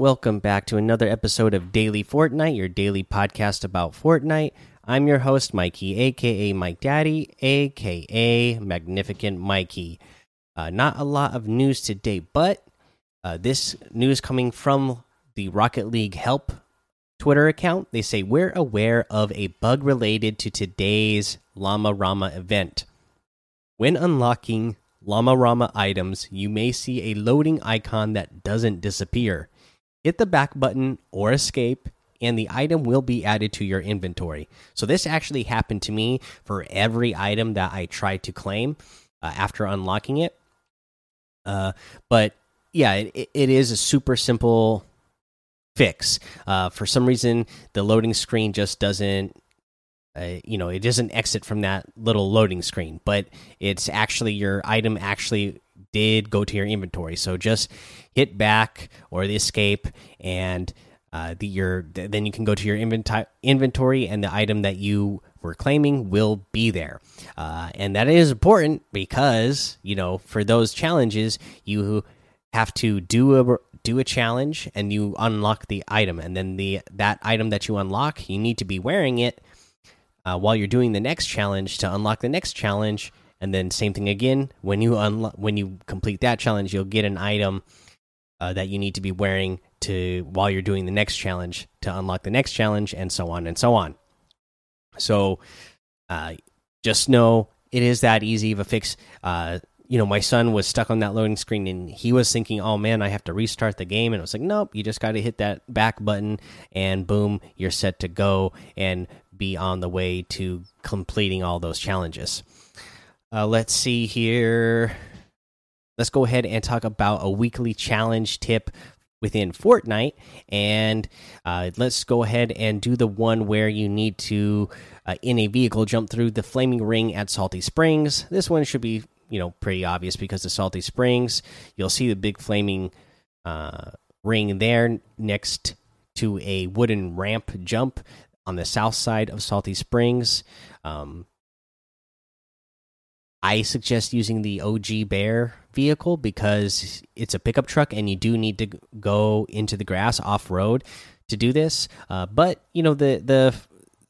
Welcome back to another episode of Daily Fortnite, your daily podcast about Fortnite. I'm your host, Mikey, aka Mike Daddy, aka Magnificent Mikey. Uh, not a lot of news today, but uh, this news coming from the Rocket League Help Twitter account. They say, We're aware of a bug related to today's Llama Rama event. When unlocking Llama Rama items, you may see a loading icon that doesn't disappear hit the back button or escape and the item will be added to your inventory. So this actually happened to me for every item that I tried to claim uh, after unlocking it. Uh, but yeah, it, it is a super simple fix. Uh, for some reason, the loading screen just doesn't. Uh, you know, it doesn't exit from that little loading screen, but it's actually your item actually did go to your inventory. So just hit back or the escape, and uh, the your then you can go to your inventory, and the item that you were claiming will be there. Uh, and that is important because you know for those challenges you have to do a do a challenge and you unlock the item, and then the that item that you unlock you need to be wearing it. Uh, while you're doing the next challenge to unlock the next challenge and then same thing again when you unlock when you complete that challenge you'll get an item uh, that you need to be wearing to while you're doing the next challenge to unlock the next challenge and so on and so on. So uh, just know it is that easy of a fix. Uh, you know my son was stuck on that loading screen and he was thinking oh man i have to restart the game. And i was like nope you just got to hit that back button and boom you're set to go and be on the way to completing all those challenges uh, let's see here. Let's go ahead and talk about a weekly challenge tip within Fortnite. And uh, let's go ahead and do the one where you need to, uh, in a vehicle, jump through the flaming ring at Salty Springs. This one should be, you know, pretty obvious because the Salty Springs, you'll see the big flaming uh, ring there next to a wooden ramp jump on the south side of Salty Springs. Um, I suggest using the OG Bear vehicle because it's a pickup truck and you do need to go into the grass off road to do this. Uh, but you know the the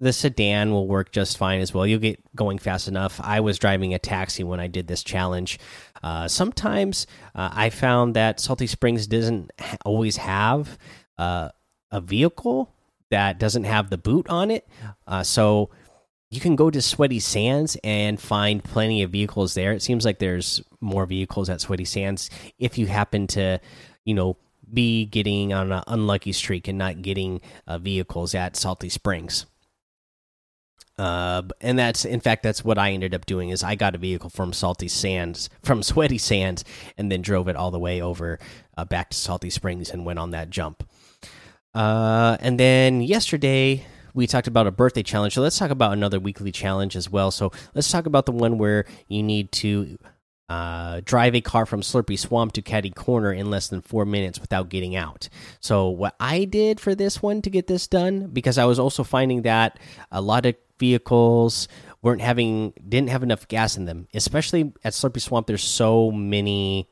the sedan will work just fine as well. You'll get going fast enough. I was driving a taxi when I did this challenge. Uh, sometimes uh, I found that Salty Springs doesn't always have uh, a vehicle that doesn't have the boot on it. Uh, so you can go to Sweaty Sands and find plenty of vehicles there. It seems like there's more vehicles at Sweaty Sands if you happen to, you know, be getting on an unlucky streak and not getting uh, vehicles at Salty Springs. Uh, and that's in fact that's what I ended up doing is I got a vehicle from Salty Sands from Sweaty Sands and then drove it all the way over uh, back to Salty Springs and went on that jump. Uh, and then yesterday we talked about a birthday challenge. So let's talk about another weekly challenge as well. So let's talk about the one where you need to uh, drive a car from Slurpy Swamp to Catty Corner in less than four minutes without getting out. So what I did for this one to get this done, because I was also finding that a lot of vehicles weren't having didn't have enough gas in them, especially at Slurpy Swamp. There's so many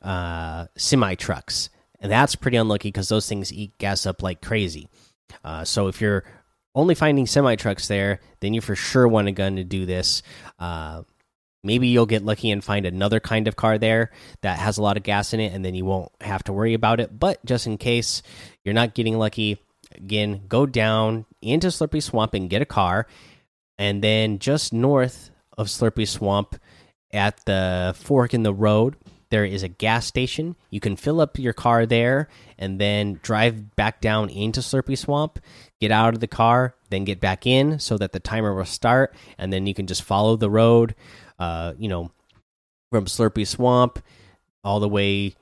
uh, semi trucks, and that's pretty unlucky because those things eat gas up like crazy. Uh, so if you're only finding semi trucks there, then you for sure want a gun to do this. Uh, maybe you'll get lucky and find another kind of car there that has a lot of gas in it, and then you won't have to worry about it. But just in case you're not getting lucky, again, go down into Slurpy Swamp and get a car, and then just north of Slurpy Swamp at the fork in the road there is a gas station. You can fill up your car there and then drive back down into Slurpy Swamp, get out of the car, then get back in so that the timer will start, and then you can just follow the road, uh, you know, from Slurpy Swamp all the way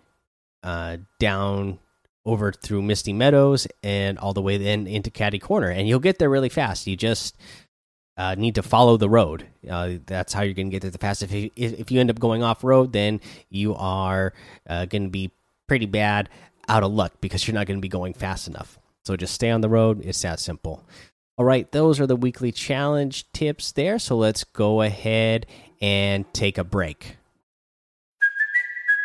uh, down over through Misty Meadows and all the way then into Catty Corner, and you'll get there really fast. You just uh, need to follow the road. Uh, that's how you're going to get there the fastest. If you, if you end up going off road, then you are uh, going to be pretty bad out of luck because you're not going to be going fast enough. So just stay on the road. It's that simple. All right, those are the weekly challenge tips there. So let's go ahead and take a break.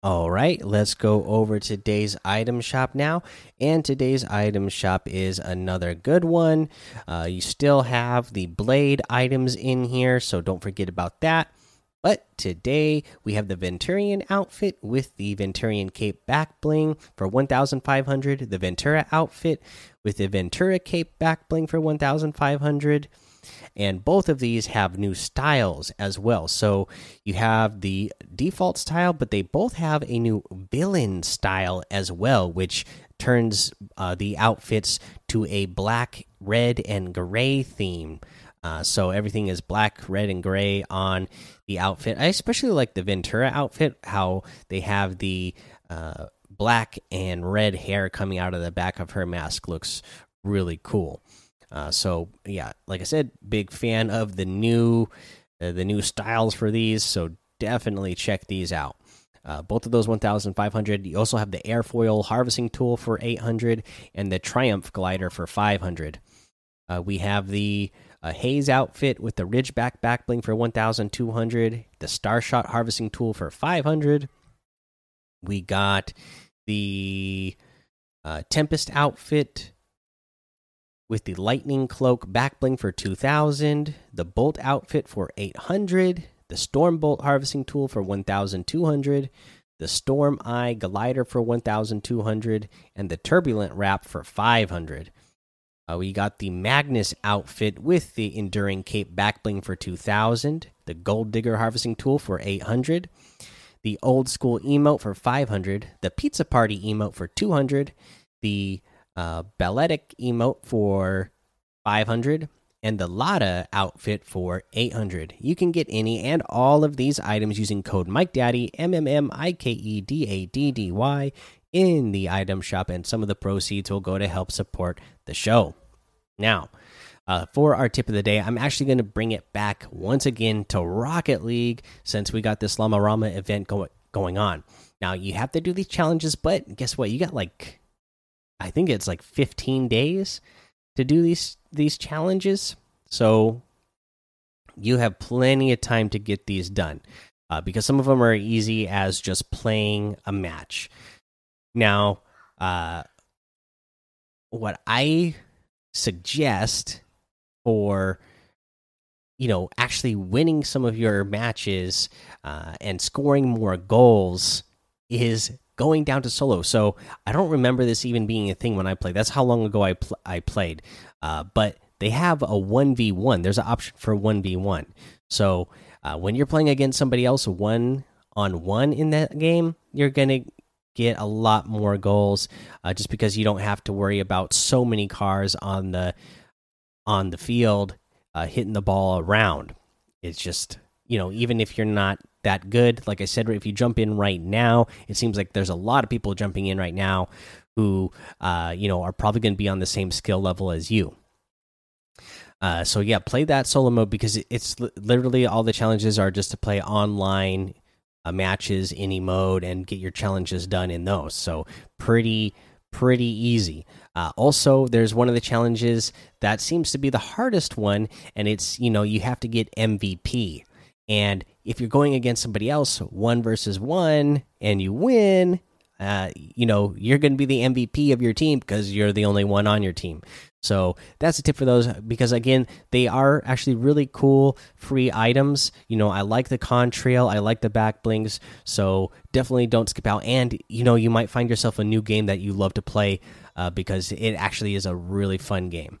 All right, let's go over today's item shop now. And today's item shop is another good one. Uh, you still have the blade items in here, so don't forget about that. But today we have the Venturion outfit with the Venturion cape back bling for 1500, the Ventura outfit with the Ventura cape back bling for 1500 and both of these have new styles as well. So you have the default style, but they both have a new villain style as well, which turns uh, the outfits to a black, red, and gray theme. Uh, so everything is black, red, and gray on the outfit. I especially like the Ventura outfit, how they have the uh, black and red hair coming out of the back of her mask. Looks really cool. Uh, so yeah, like I said, big fan of the new uh, the new styles for these. So definitely check these out. Uh, both of those 1,500. You also have the airfoil harvesting tool for 800 and the Triumph glider for 500. Uh, we have the uh, Haze outfit with the Ridgeback back bling for 1,200. The Starshot harvesting tool for 500. We got the Tempest outfit with the lightning cloak backbling for 2000 the bolt outfit for 800 the storm bolt harvesting tool for 1200 the storm eye glider for 1200 and the turbulent wrap for 500 uh, we got the magnus outfit with the enduring cape backbling for 2000 the gold digger harvesting tool for 800 the old school emote for 500 the pizza party emote for 200 the uh, Balletic emote for 500 and the Lada outfit for 800. You can get any and all of these items using code MikeDaddy, M M M I K E D A D D Y, in the item shop, and some of the proceeds will go to help support the show. Now, uh, for our tip of the day, I'm actually going to bring it back once again to Rocket League since we got this Llama Rama event go going on. Now, you have to do these challenges, but guess what? You got like I think it's like 15 days to do these these challenges. So you have plenty of time to get these done uh, because some of them are easy as just playing a match. Now, uh, what I suggest for you know actually winning some of your matches uh, and scoring more goals is going down to solo. So I don't remember this even being a thing when I played. That's how long ago I pl I played. Uh, but they have a one v one. There's an option for one v one. So uh, when you're playing against somebody else one on one in that game, you're gonna get a lot more goals uh, just because you don't have to worry about so many cars on the on the field uh, hitting the ball around. It's just you know even if you're not that good. Like I said, if you jump in right now, it seems like there's a lot of people jumping in right now who, uh, you know, are probably going to be on the same skill level as you. Uh, so yeah, play that solo mode because it's literally all the challenges are just to play online uh, matches, any mode, and get your challenges done in those. So pretty pretty easy. Uh, also, there's one of the challenges that seems to be the hardest one, and it's you know you have to get MVP. And if you're going against somebody else, one versus one, and you win, uh, you know, you're going to be the MVP of your team because you're the only one on your team. So that's a tip for those because again, they are actually really cool free items. You know, I like the contrail, I like the back blings, so definitely don't skip out. And you know, you might find yourself a new game that you love to play uh, because it actually is a really fun game.